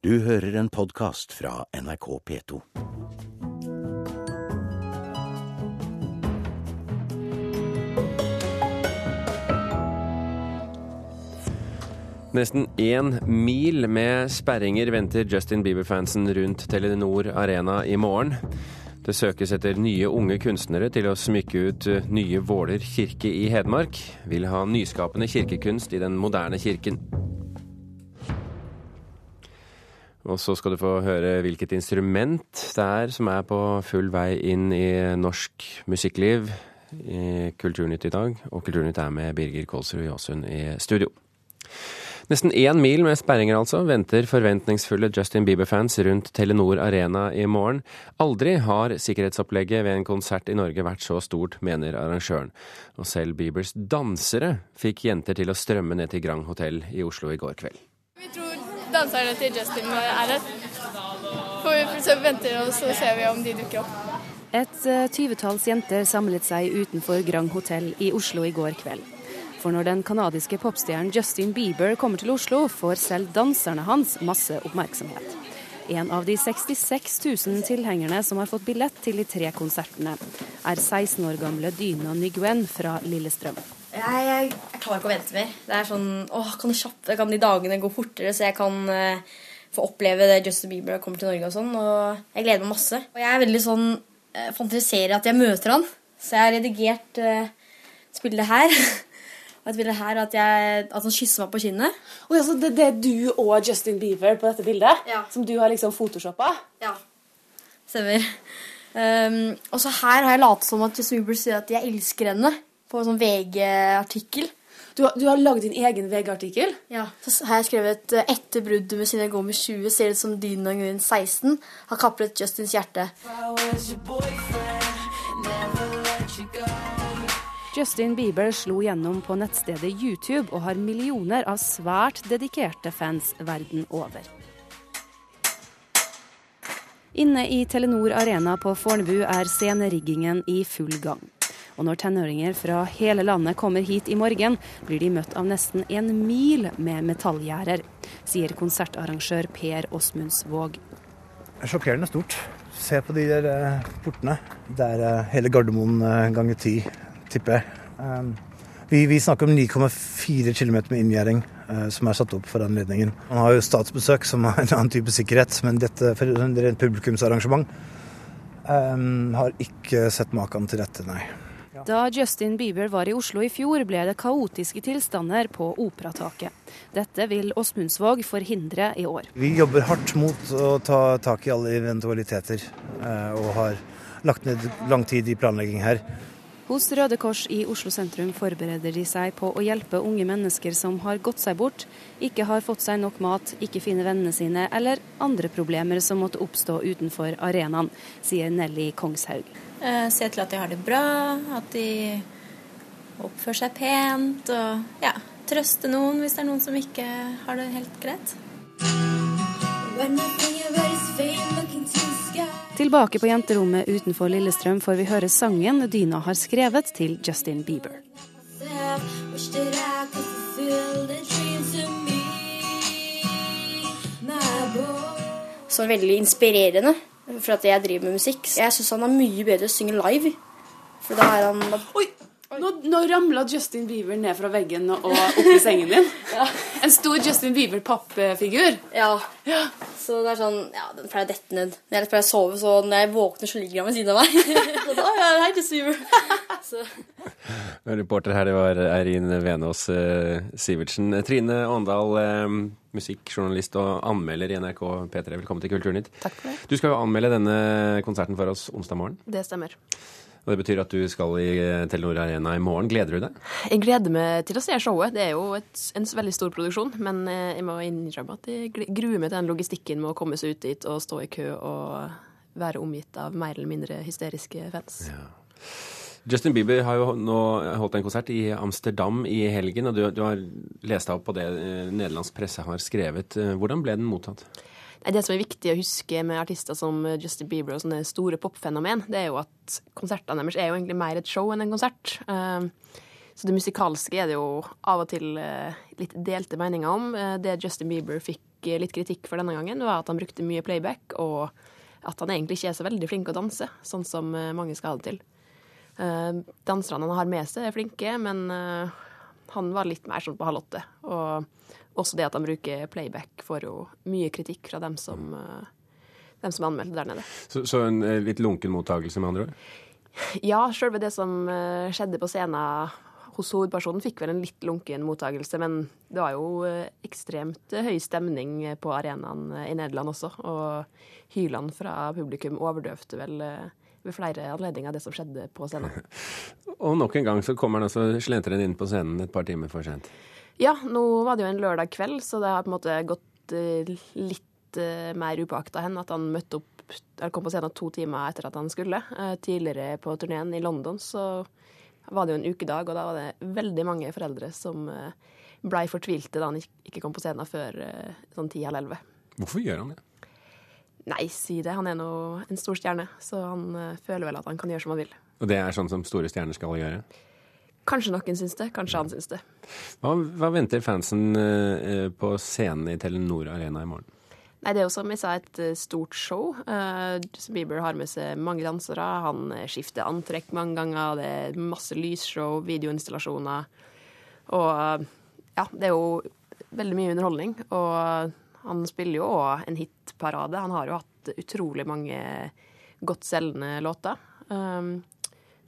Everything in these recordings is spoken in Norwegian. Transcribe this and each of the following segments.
Du hører en podkast fra NRK P2. Nesten én mil med sperringer venter Justin Bieber-fansen rundt Telenor Arena i morgen. Det søkes etter nye unge kunstnere til å smykke ut nye Våler kirke i Hedmark. Vil ha nyskapende kirkekunst i den moderne kirken. Og så skal du få høre hvilket instrument det er som er på full vei inn i norsk musikkliv i Kulturnytt i dag. Og Kulturnytt er med Birger Kolsrud Jåsund i studio. Nesten én mil med sperringer altså venter forventningsfulle Justin Bieber-fans rundt Telenor Arena i morgen. Aldri har sikkerhetsopplegget ved en konsert i Norge vært så stort, mener arrangøren. Og selv Biebers dansere fikk jenter til å strømme ned til Grand Hotell i Oslo i går kveld. Danserne til Justin er her. For så venter og så ser vi om de dukker opp. Et tyvetalls jenter samlet seg utenfor Grand Hotell i Oslo i går kveld. For når den canadiske popstjernen Justin Bieber kommer til Oslo, får selv danserne hans masse oppmerksomhet. En av de 66 000 tilhengerne som har fått billett til de tre konsertene, er 16 år gamle Dyna Nyguen fra Lillestrøm. Jeg, jeg, jeg klarer ikke å vente mer. Det er sånn, åh, Kan det kjappe, kan de dagene gå fortere, så jeg kan uh, få oppleve det Justin Bieber kommer til Norge og sånn. og Jeg gleder meg masse. Og jeg er veldig sånn uh, fantaserer at jeg møter han. Så jeg har redigert uh, spillet her. Og et bilde her at, jeg, at han kysser meg på kinnet. Oh, ja, så det, det, er du og Justin Bieber på dette bildet? Ja. Som du har liksom photoshoppa? Ja. Stemmer. Um, og så her har jeg latt som at Justin Bieber sier at jeg elsker henne. På en sånn VG-artikkel. Du, du, har laget din egen VG-artikkel? Ja. Så har jeg skrevet etter bruddet med sine Gomez 20 ser ut som Dina Nguyen 16 har kaplet Justins hjerte. Justin Bieber slo gjennom på nettstedet YouTube og har millioner av svært dedikerte fans verden over. Inne i Telenor Arena på Fornebu er sceneriggingen i full gang. Og når tenåringer fra hele landet kommer hit i morgen, blir de møtt av nesten en mil med metallgjerder, sier konsertarrangør Per Åsmundsvåg. Sjokkerende stort. Se på de der eh, portene. Det er eh, hele Gardermoen eh, ganger ti tipper jeg. Um, vi, vi, snakker om 9,4 km med inngjerding som er satt opp for anledningen. Man har jo statsbesøk, som har en annen type sikkerhet, men dette for et publikumsarrangement um, har ikke sett maken til dette, nei. Da Justin Bieber var i Oslo i fjor, ble det kaotiske tilstander på Operataket. Dette vil Åsmundsvåg forhindre i år. Vi jobber hardt mot å ta tak i alle eventualiteter, uh, og har lagt ned lang tid i planlegging her. Hos Røde Kors i Oslo sentrum forbereder de seg på å hjelpe unge mennesker som har gått seg bort, ikke har fått seg nok mat, ikke finner vennene sine eller andre problemer som måtte oppstå utenfor arenaen, sier Nelly Kongshaug. Eh, se til at de har det bra, at de oppfører seg pent og ja, trøste noen hvis det er noen som ikke har det helt greit. Tilbake på jenterommet utenfor Lillestrøm får vi høre sangen Dyna har skrevet til Justin Bieber. Så veldig inspirerende, for at jeg driver med musikk. Jeg syns han er mye bedre å synge live. For da er han Oi! Nå, nå ramla Justin Bieber ned fra veggen og opp i sengen din. ja. En stor Justin Bieber-pappfigur. Ja. ja. Så det er sånn Ja, den pleier å dette ned. Når jeg pleier å sove, så når jeg våkner, så ligger han ved siden av meg. så da, ja, hei, Justin Bieber. så. Reporter her, det var Eirin Venås eh, Sivertsen. Trine Åndal, eh, musikkjournalist og anmelder i NRK P3. Velkommen til Kulturnytt. Takk for det. Du skal jo anmelde denne konserten for oss onsdag morgen. Det stemmer. Og Det betyr at du skal i Telenor Arena i morgen. Gleder du deg? Jeg gleder meg til å se showet. Det er jo et, en veldig stor produksjon. Men jeg må innrømme at jeg gruer meg til den logistikken med å komme seg ut dit og stå i kø og være omgitt av mer eller mindre hysteriske fans. Ja. Justin Bieber har jo nå holdt en konsert i Amsterdam i helgen, og du, du har lest deg opp på det nederlandsk presse har skrevet. Hvordan ble den mottatt? Det som er viktig å huske med artister som Justin Bieber og sånne store popfenomen, det er jo at konsertene deres er jo egentlig mer et show enn en konsert. Så det musikalske er det jo av og til litt delte meninger om. Det Justin Bieber fikk litt kritikk for denne gangen, var at han brukte mye playback, og at han egentlig ikke er så veldig flink å danse, sånn som eh, mange skal ha det til. Danserne han har med seg, er flinke, men han var litt mer sånn på halv åtte. Og også det at han bruker playback, får jo mye kritikk fra dem som, uh, dem som anmeldte der nede. Så, så en litt lunken mottakelse, med andre ord? Ja, sjølve det som skjedde på scenen hos hovedpersonen fikk vel en litt lunken mottakelse, men det var jo eh, ekstremt høy stemning på arenaen i Nederland også. Og hylene fra publikum overdøvde vel eh, ved flere anledninger det som skjedde på scenen. og nok en gang så kommer han altså slentrende inn på scenen et par timer for sent. Ja, nå var det jo en lørdag kveld, så det har på en måte gått eh, litt mer upåakta hen at han møtte opp eller kom på scenen to timer etter at han skulle. Tidligere på turneen i London så var det jo en ukedag, og da var det veldig mange foreldre som eh, blei fortvilte da han ikke kom på scenen før eh, sånn ti eller elleve. Hvorfor gjør han det? Nei, si det. Han er nå en stor stjerne, så han føler vel at han kan gjøre som han vil. Og det er sånn som store stjerner skal gjøre? Kanskje noen syns det, kanskje han syns det. Hva, hva venter fansen uh, på scenen i Telenor Arena i morgen? Nei, Det er jo som jeg sa, et eh, stort show. Justin Bieber har med seg mange dansere. Han eh, skifter antrekk mange ganger. Det er masse lysshow, videoinstallasjoner. Og ja, det er jo veldig mye underholdning. Og han spiller jo òg en hitparade. Han har jo hatt utrolig mange godt selgende låter. Um,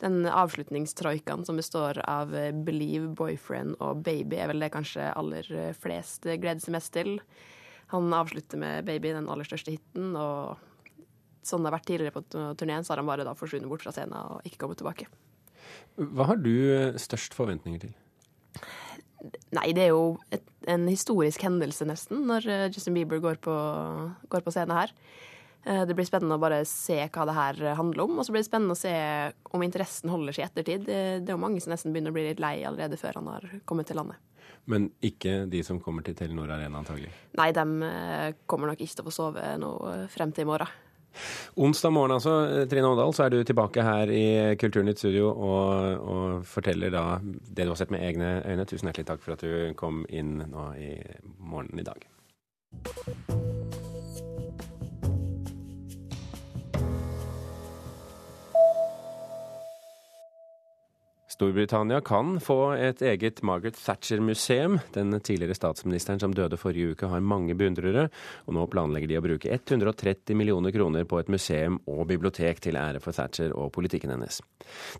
den avslutningstroikaen som består av Believe, Boyfriend og Baby, er vel det kanskje aller flest gleder seg mest til. Han avslutter med 'Baby', den aller største hiten. Og sånn det har vært tidligere på turneen, så har han bare da forsvunnet bort fra scenen og ikke kommet tilbake. Hva har du eh, størst forventninger til? Nei, det er jo et, en historisk hendelse, nesten, når eh, Justin Bieber går på, går på scenen her. Eh, det blir spennende å bare se hva det her handler om, og så blir det spennende å se om interessen holder seg i ettertid. Det er jo mange som nesten begynner å bli litt lei allerede før han har kommet til landet. Men ikke de som kommer til Telenor Arena, antagelig? Nei, de eh, kommer nok ikke til å få sove noe eh, frem til i morgen. Onsdag morgen altså, Trine Åndal, så er du tilbake her i Kulturnytt studio og, og, forteller da det du har sett med egne øyne. Tusen hjertelig takk for at du kom inn nå i morgenen i dag. Storbritannia kan få et eget Margaret Thatcher-museum. Den tidligere statsministeren som døde forrige uke har mange beundrere, og nå planlegger de å bruke 130 millioner kroner på et museum og bibliotek til ære for Thatcher og politikken hennes.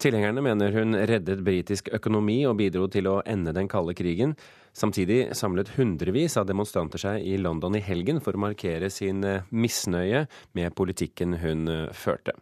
Tilhengerne mener hun reddet britisk økonomi og bidro til å ende den kalde krigen. Samtidig samlet hundrevis av demonstranter seg i London i helgen for å markere sin misnøye med politikken hun førte.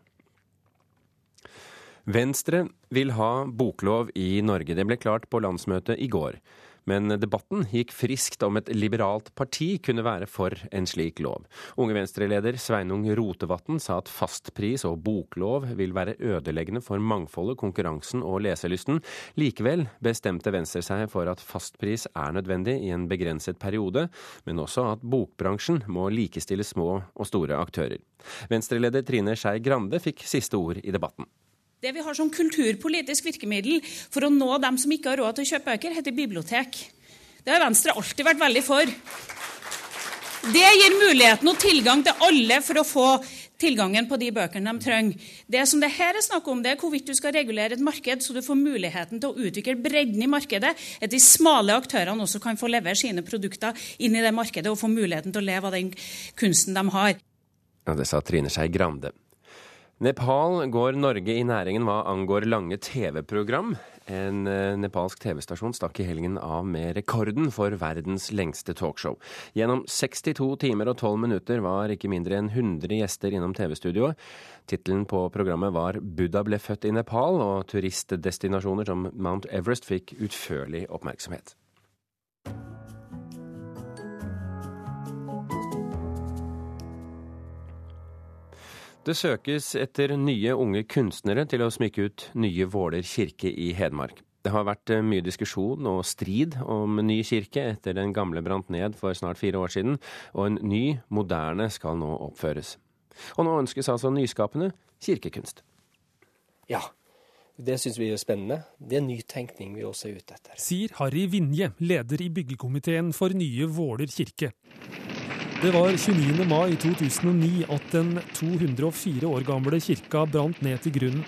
Venstre vil ha boklov i Norge. Det ble klart på landsmøtet i går. Men debatten gikk friskt om et liberalt parti kunne være for en slik lov. Unge Venstre-leder Sveinung Rotevatn sa at fastpris og boklov vil være ødeleggende for mangfoldet, konkurransen og leselysten. Likevel bestemte Venstre seg for at fastpris er nødvendig i en begrenset periode, men også at bokbransjen må likestille små og store aktører. Venstre-leder Trine Skei Grande fikk siste ord i debatten. Det vi har som kulturpolitisk virkemiddel for å nå dem som ikke har råd til å kjøpe bøker, heter bibliotek. Det har Venstre alltid vært veldig for. Det gir muligheten og tilgang til alle for å få tilgangen på de bøkene de trenger. Det som det her er snakk om, det er hvorvidt du skal regulere et marked så du får muligheten til å utvikle bredden i markedet, at de smale aktørene også kan få levere sine produkter inn i det markedet og få muligheten til å leve av den kunsten de har. Ja, det sa Trine Skei Grande. Nepal går Norge i næringen hva angår lange TV-program. En eh, nepalsk TV-stasjon stakk i helgen av med rekorden for verdens lengste talkshow. Gjennom 62 timer og 12 minutter var ikke mindre enn 100 gjester innom TV-studioet. Tittelen på programmet var 'Buddha ble født i Nepal', og turistdestinasjoner som Mount Everest fikk utførlig oppmerksomhet. Det søkes etter nye unge kunstnere til å smykke ut nye Våler kirke i Hedmark. Det har vært eh, mye diskusjon og strid om ny kirke etter den gamle brant ned for snart fire år siden, og en ny, moderne skal nå oppføres. Og nå ønskes altså nyskapende kirkekunst. Ja, det syns vi er spennende. Det er nytenkning vi også er ute etter. Sier Harry Vinje, leder i byggekomiteen for nye Våler kirke. Det var 29. mai 2009 at den 204 år gamle kirka brant ned til grunnen.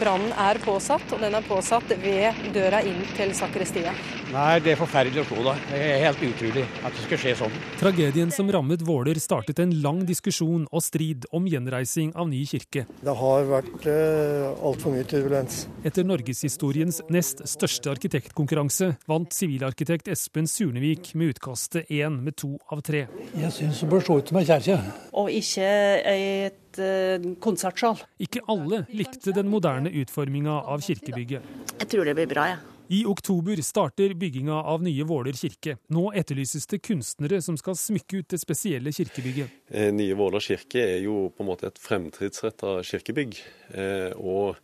Brannen er påsatt, og den er påsatt ved døra inn til sakristiet. Nei, Det er forferdelig å se. da. Det er helt utrolig at det skal skje sånn. Tragedien som rammet Våler startet en lang diskusjon og strid om gjenreising av ny kirke. Det har vært uh, altfor mye turbulens. Etter norgeshistoriens nest største arkitektkonkurranse vant sivilarkitekt Espen Surnevik med utkastet én med to av tre. Jeg syns det bør se ut som ei kjerke. Og ikke et uh, konsertsal. Ikke alle likte den moderne utforminga av kirkebygget. Jeg tror det blir bra, jeg. Ja. I oktober starter bygginga av nye Våler kirke. Nå etterlyses det kunstnere som skal smykke ut det spesielle kirkebygget. Eh, nye Våler kirke er jo på en måte et fremtidsretta kirkebygg. Eh, og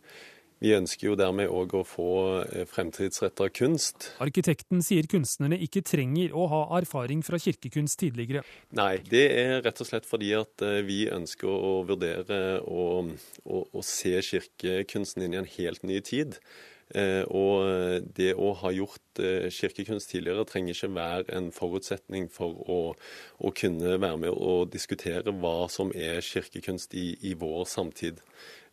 vi ønsker jo dermed òg å få eh, fremtidsretta kunst. Arkitekten sier kunstnerne ikke trenger å ha erfaring fra kirkekunst tidligere. Nei, det er rett og slett fordi at vi ønsker å vurdere å, å, å se kirkekunsten inn i en helt ny tid. Eh, og det å ha gjort eh, kirkekunst tidligere trenger ikke være en forutsetning for å, å kunne være med og diskutere hva som er kirkekunst i, i vår samtid.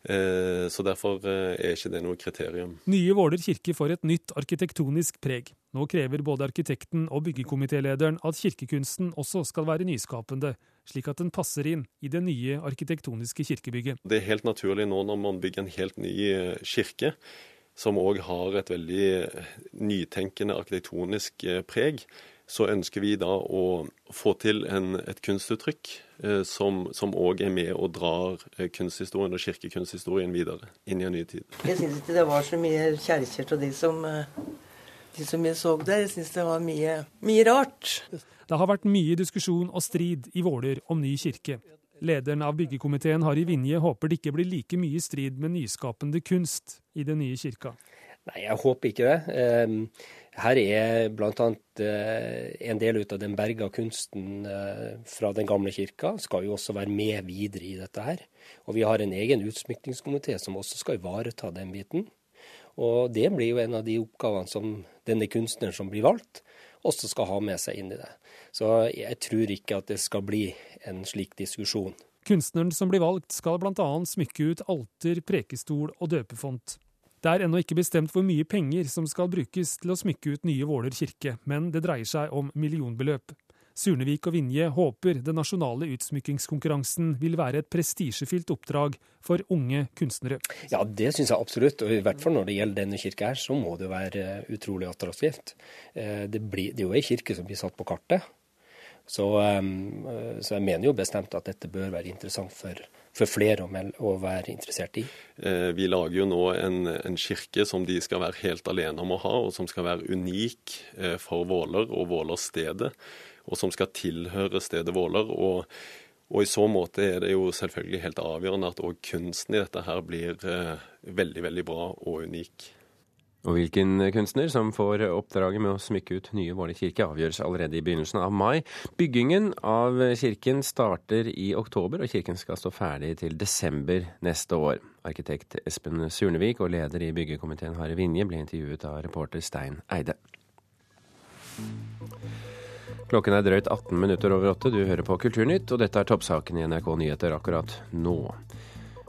Eh, så Derfor er ikke det noe kriterium. Nye Våler kirke får et nytt arkitektonisk preg. Nå krever både arkitekten og byggekomitélederen at kirkekunsten også skal være nyskapende, slik at den passer inn i det nye arkitektoniske kirkebygget. Det er helt naturlig nå når man bygger en helt ny kirke, som òg har et veldig nytenkende arkitektonisk eh, preg, så ønsker vi da å få til en, et kunstuttrykk eh, som òg er med og drar eh, kunsthistorien og kirkekunsthistorien videre inn i en ny tid. Jeg syns ikke det var så mye kjerker til de som, de som jeg så der. Jeg syns det var mye, mye rart. Det har vært mye diskusjon og strid i Våler om ny kirke. Lederen av byggekomiteen Harry Vinje håper det ikke blir like mye strid med nyskapende kunst i den nye kirka. Nei, jeg håper ikke det. Ehm, her er bl.a. Eh, en del av den berga kunsten eh, fra den gamle kirka skal jo også være med videre i dette her. Og vi har en egen utsmykningskomité som også skal ivareta den biten. Og det blir jo en av de oppgavene som denne kunstneren som blir valgt, også skal ha med seg inn i det. Så jeg tror ikke at det skal bli en slik diskusjon. Kunstneren som blir valgt, skal bl.a. smykke ut alter, prekestol og døpefont. Det er ennå ikke bestemt hvor mye penger som skal brukes til å smykke ut nye Våler kirke, men det dreier seg om millionbeløp. Surnevik og Vinje håper den nasjonale utsmykkingskonkurransen vil være et prestisjefylt oppdrag for unge kunstnere. Ja, det syns jeg absolutt. Og i hvert fall når det gjelder denne kirka her, så må det være utrolig attraktivt. Eh, det, blir, det er jo ei kirke som blir satt på kartet. Så, ehm, så, jeg mener jo bestemt at dette bør være interessant for, for flere å, å, være interessert i. Eh, vi lager jo nå en, en, kirke som de skal være helt alene om å ha, og som skal være unik eh, for Våler og Vålerstedet. Og som skal tilhøre stedet Våler. Og, og, i så måte er det jo selvfølgelig helt avgjørende at òg kunsten i dette her blir eh, veldig, veldig bra og unik. Og hvilken kunstner som får oppdraget med å smykke ut nye Våler kirke, avgjøres allerede i begynnelsen av mai. Byggingen av kirken starter i oktober, og kirken skal stå ferdig til desember neste år. Arkitekt Espen Surnevik og leder i byggekomiteen Harry Vinje ble intervjuet av reporter Stein Eide. Klokken er drøyt 18 minutter over åtte. Du hører på Kulturnytt, og dette er toppsaken i NRK Nyheter akkurat nå.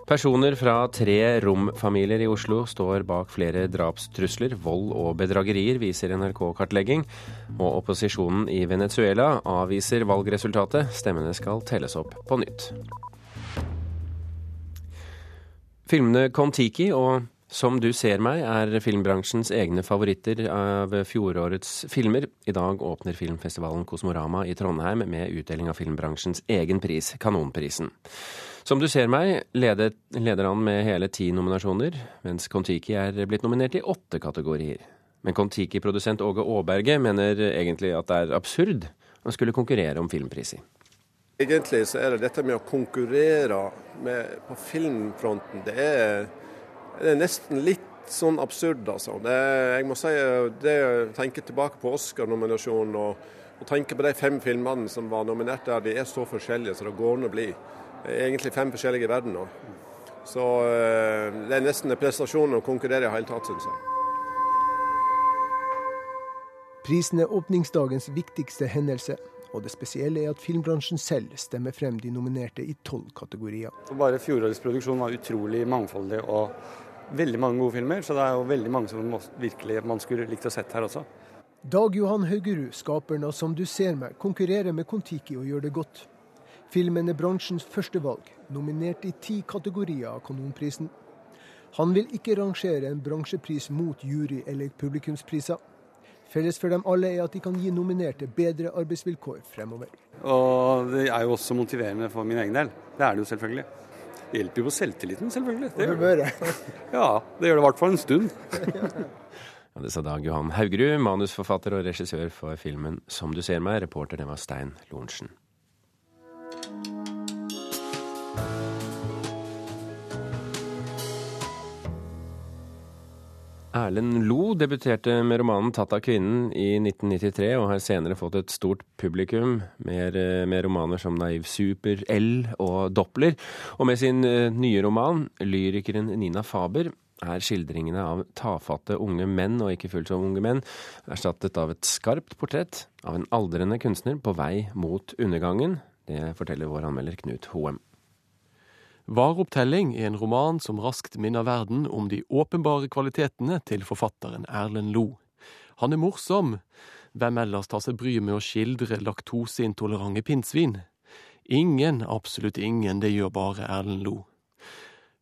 Personer fra tre romfamilier i Oslo står bak flere drapstrusler, vold og bedragerier, viser NRK-kartlegging. Og opposisjonen i Venezuela avviser valgresultatet. Stemmene skal telles opp på nytt. Filmene Kon-Tiki og Som du ser meg er filmbransjens egne favoritter av fjorårets filmer. I dag åpner filmfestivalen Kosmorama i Trondheim med utdeling av filmbransjens egen pris, Kanonprisen. Som du ser meg, leder, leder han med hele ti nominasjoner, mens Kon-Tiki er blitt nominert i åtte kategorier. Men Kon-Tiki-produsent Åge Aaberge mener egentlig at det er absurd å skulle konkurrere om filmpriser. Egentlig så er det dette med å konkurrere med, på filmfronten, det er, det er, nesten litt sånn absurd, altså. Det, jeg må si det å tenke tilbake på Oscar-nominasjonen og, og tenke på de fem filmene som var nominert der, de er så forskjellige så det går an å bli egentlig fem forskjellige verdener. Så eh, det er nesten en prestasjon å konkurrere i hele tatt, syns jeg. Prisen er åpningsdagens viktigste hendelse. Og det spesielle er at filmbransjen selv stemmer frem de nominerte i tolv kategorier. Bare fjorårets produksjon var utrolig mangfoldig og veldig mange gode filmer. Så det er jo veldig mange som virkelig man skulle likt å sett her også. Dag Johan Haugerud, skaperen av 'Som du ser meg', konkurrerer med Kon-Tiki og gjør det godt. Filmen er bransjens førstevalg, nominert i ti kategorier av Kanonprisen. Han vil ikke rangere en bransjepris mot jury- eller publikumspriser. Felles for dem alle er at de kan gi nominerte bedre arbeidsvilkår fremover. Og det er jo også motiverende for min egen del. Det er det jo selvfølgelig. Det hjelper jo på selvtilliten, selvfølgelig. Det gjør det. Ja, det gjør det i hvert fall en stund. Ja, det sa Dag Johan Haugerud, manusforfatter og regissør for filmen 'Som du ser meg'. Reporter det var Stein Lorentzen. Erlend Lo debuterte med romanen 'Tatt av kvinnen' i 1993, og har senere fått et stort publikum med, med romaner som 'Naiv super', 'L' og 'Doppler'. Og med sin eh, nye roman, lyrikeren Nina Faber, er skildringene av tafatte unge menn, og ikke fullt så unge menn, erstattet av et skarpt portrett av en aldrende kunstner på vei mot undergangen. Det forteller vår anmelder Knut Hoem. Vareopptelling er en roman som raskt minner verden om de åpenbare kvalitetene til forfatteren Erlend Lo. Han er morsom. Hvem ellers tar seg bryet med å skildre laktoseintolerante pinnsvin? Ingen, absolutt ingen, det gjør bare Erlend Lo.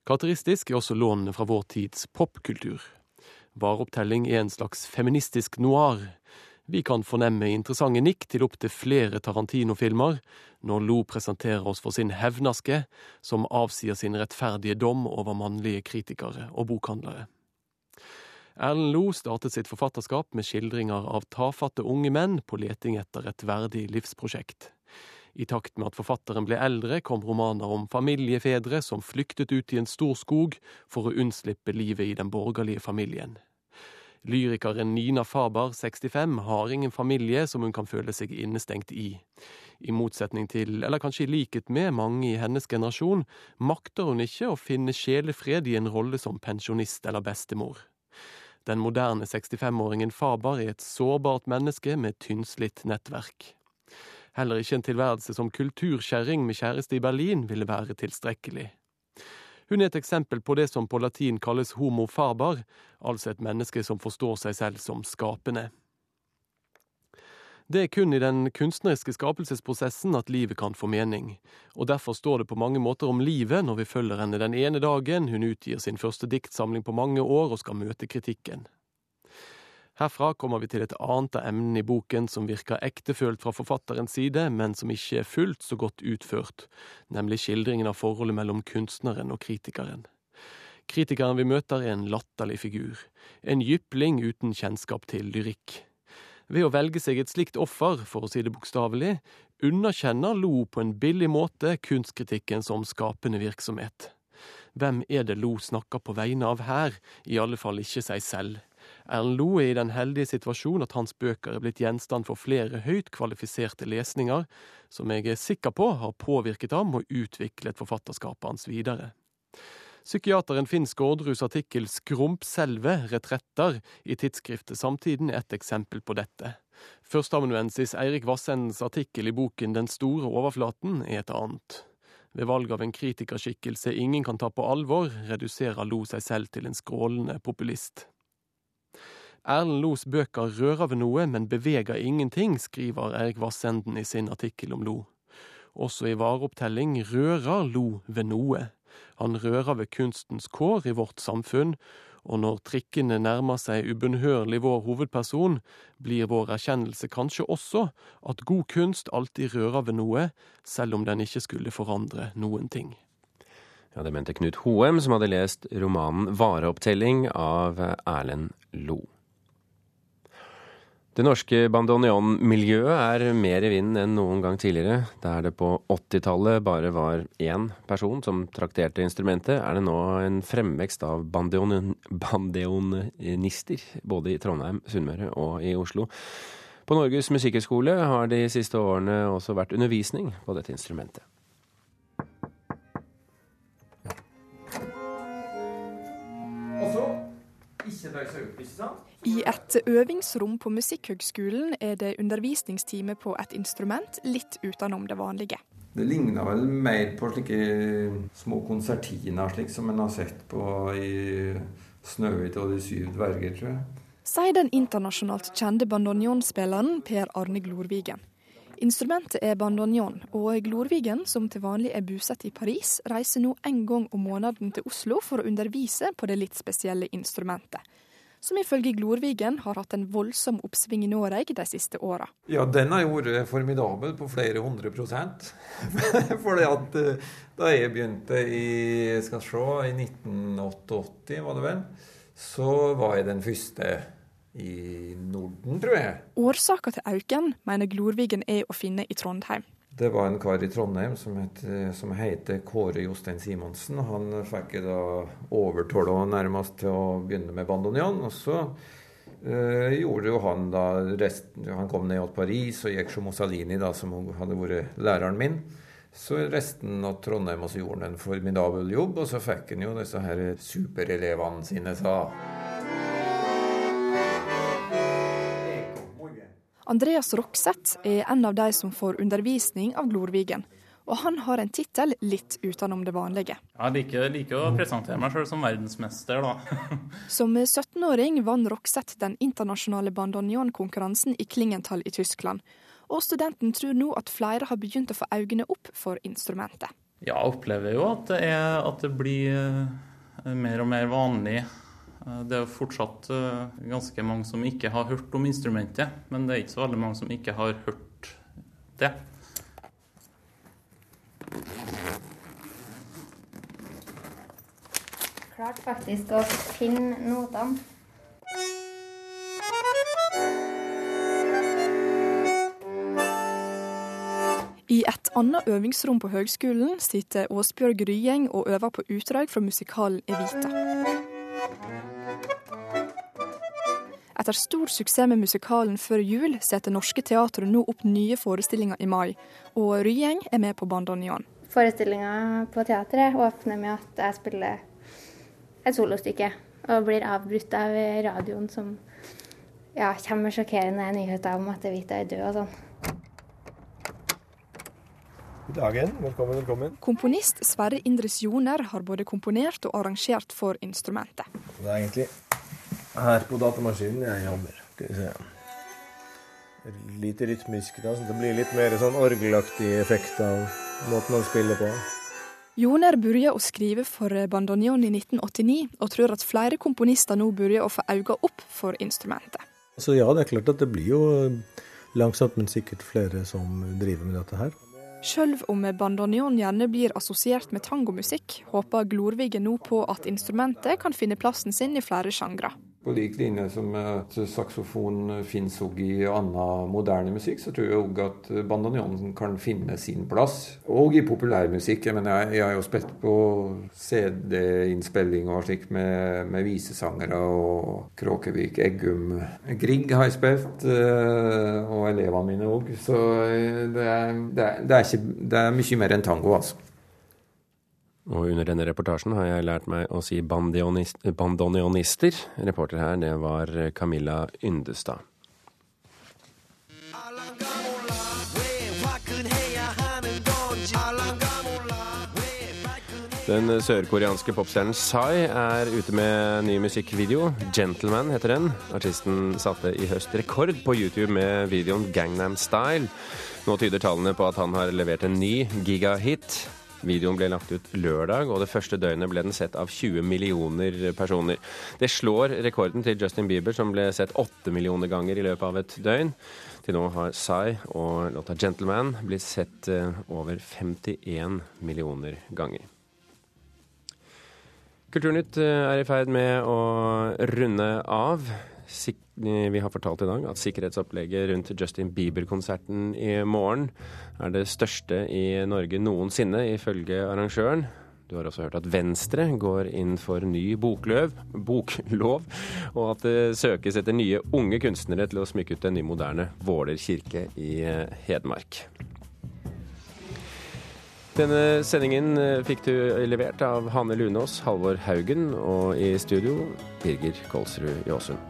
Karakteristisk er også lånene fra vår tids popkultur. Vareopptelling er en slags feministisk noir. Vi kan fornemme interessante nikk til opptil flere Tarantino-filmer når Lo presenterer oss for sin hevnaske, som avsier sin rettferdige dom over mannlige kritikere og bokhandlere. Erlend Lo startet sitt forfatterskap med skildringer av tafatte unge menn på leting etter et verdig livsprosjekt. I takt med at forfatteren ble eldre, kom romaner om familiefedre som flyktet ut i en stor skog for å unnslippe livet i den borgerlige familien. Lyrikeren Nina Faber, 65, har ingen familie som hun kan føle seg innestengt i. I motsetning til, eller kanskje i likhet med, mange i hennes generasjon, makter hun ikke å finne sjelefred i en rolle som pensjonist eller bestemor. Den moderne 65-åringen Faber er et sårbart menneske med tynnslitt nettverk. Heller ikke en tilværelse som kulturkjerring med kjæreste i Berlin ville være tilstrekkelig. Hun er et eksempel på det som på latin kalles homo faber, altså et menneske som forstår seg selv som skapende. Det er kun i den kunstneriske skapelsesprosessen at livet kan få mening, og derfor står det på mange måter om livet når vi følger henne den ene dagen hun utgir sin første diktsamling på mange år og skal møte kritikken. Herfra kommer vi til et annet av emnene i boken som virker ektefølt fra forfatterens side, men som ikke er fullt så godt utført, nemlig skildringen av forholdet mellom kunstneren og kritikeren. Kritikeren vi møter er en latterlig figur, en jypling uten kjennskap til lyrikk. Ved å velge seg et slikt offer, for å si det bokstavelig, underkjenner Lo på en billig måte kunstkritikken som skapende virksomhet. Hvem er det Lo snakker på vegne av her, i alle fall ikke seg selv. Erlend Loe er i den heldige situasjon at hans bøker er blitt gjenstand for flere høyt kvalifiserte lesninger, som jeg er sikker på har påvirket ham og utviklet forfatterskapet hans videre. Psykiateren Finn Skårdruds artikkel 'Skrumpselve retretter' i tidsskriftet Samtiden er et eksempel på dette. Førsteamanuensis Eirik Vassendens artikkel i boken 'Den store overflaten' er et annet. Ved valg av en kritikerskikkelse ingen kan ta på alvor, reduserer Lo seg selv til en skrålende populist. Erlend Los bøker rører ved noe, men beveger ingenting, skriver Erik Vassenden i sin artikkel om Lo. Også i vareopptelling rører Lo ved noe. Han rører ved kunstens kår i vårt samfunn, og når trikkene nærmer seg ubønnhørlig vår hovedperson, blir vår erkjennelse kanskje også at god kunst alltid rører ved noe, selv om den ikke skulle forandre noen ting. Ja, Det mente Knut Hoem, som hadde lest romanen 'Vareopptelling' av Erlend Lo. Det norske bandoneon-miljøet er mer i vinden enn noen gang tidligere. Der det på 80-tallet bare var én person som trakterte instrumentet, er det nå en fremvekst av bandeonister, både i Trondheim, Sunnmøre og i Oslo. På Norges musikkhøgskole har de siste årene også vært undervisning på dette instrumentet. Og så ikke I et øvingsrom på Musikkhøgskolen er det undervisningstime på et instrument litt utenom det vanlige. Det ligner vel mer på slike små konsertiner slik som en har sett på i 'Snøhvit og de syv dverger', tror jeg. Sier den internasjonalt kjente bandonjonspilleren Per Arne Glorvigen. Instrumentet er bandonjon, og Glorvigen, som til vanlig er bosatt i Paris, reiser nå en gang om måneden til Oslo for å undervise på det litt spesielle instrumentet. Som ifølge Glorvigen har hatt en voldsom oppsving i Norge de siste åra. Ja, den har vært formidabel på flere hundre prosent. Fordi at eh, da jeg begynte i skal se, i 1988, var det vel, så var jeg den første i Norden, tror jeg. Årsaka til auken mener Glorvigen er å finne i Trondheim. Det var en kar i Trondheim som, het, som heter Kåre Jostein Simonsen. Han fikk da overtale nærmest til å begynne med bandoneon. Og så øh, gjorde jo han da resten, Han kom ned til Paris og gikk som Mussolini, da, som hadde vært læreren min. Så resten av Trondheim også gjorde han en formidabel jobb, og så fikk han jo disse her superelevene sine, sa Andreas Rokseth er en av de som får undervisning av Glorvigen. Og han har en tittel litt utenom det vanlige. Jeg liker, liker å presentere meg sjøl som verdensmester, da. som 17-åring vant Rokseth den internasjonale bandonion-konkurransen i Klingenthal i Tyskland. Og studenten tror nå at flere har begynt å få øynene opp for instrumentet. Ja, jeg opplever jo at det, er, at det blir eh, mer og mer vanlig det er jo fortsatt eh, ganske mange som ikke har hørt om instrumentet, men det er ikke så veldig mange som ikke har hørt det. Klart faktisk å finne notene. I et annet øvingsrom på høgskolen sitter Åsbjørg Ryeng og øver på utdrag fra musikalen Evita. Etter stor suksess med musikalen før jul, setter Norske Teatret nå opp nye forestillinger i mai, og Ryeng er med på bandoneon. Forestillinga på teatret åpner med at jeg spiller et solostykke, og blir avbrutt av radioen som ja, kommer sjokkerende nyheter om at Evita er død og sånn. God dagen. Velkommen, velkommen. Komponist Sverre Indres Joner har både komponert og arrangert for instrumentet. Det er egentlig her på datamaskinen jeg jobber. Skal vi se. Litt rytmisk, da, så det blir litt mer sånn orgelaktig effekt av måten han spiller på. Joner begynte å skrive for bandoneon i 1989, og tror at flere komponister nå begynner å få øynene opp for instrumentet. Så ja, det er klart at det blir jo langsomt, men sikkert flere som driver med dette her. Sjøl om bandoneon gjerne blir assosiert med tangomusikk, håper Glorvigen nå på at instrumentet kan finne plassen sin i flere sjangre. På lik linje som at saksofon finnes òg i annen moderne musikk, så tror jeg òg at bandanjonen kan finne sin plass. Og i populærmusikk. Jeg, mener, jeg har jo spilt på CD-innspilling og slik med, med visesangere og Kråkevik, Eggum Grieg har jeg spilt, eh, og elevene mine òg. Så det er, det, er, det, er ikke, det er mye mer enn tango, altså. Og under denne reportasjen har jeg lært meg å si bandoneonister. Reporter her, det var Camilla Yndestad. Den sørkoreanske popstjernen Psy er ute med ny musikkvideo. 'Gentleman' heter den. Artisten satte i høst rekord på YouTube med videoen 'Gangnam Style'. Nå tyder tallene på at han har levert en ny gigahit. Videoen ble lagt ut lørdag, og det første døgnet ble den sett av 20 millioner personer. Det slår rekorden til Justin Bieber, som ble sett 8 millioner ganger i løpet av et døgn. Til nå har Psy og låta 'Gentleman' blitt sett eh, over 51 millioner ganger. Kulturnytt eh, er i ferd med å runde av. Vi har fortalt i dag at sikkerhetsopplegget rundt Justin Bieber-konserten i morgen er det største i Norge noensinne, ifølge arrangøren. Du har også hørt at Venstre går inn for ny bokløv, boklov, og at det søkes etter nye unge kunstnere til å smykke ut den nye moderne Våler kirke i Hedmark. Denne sendingen eh, fikk du levert av Hanne Lunås, Halvor Haugen og i studio Birger Kolsrud Jåsund.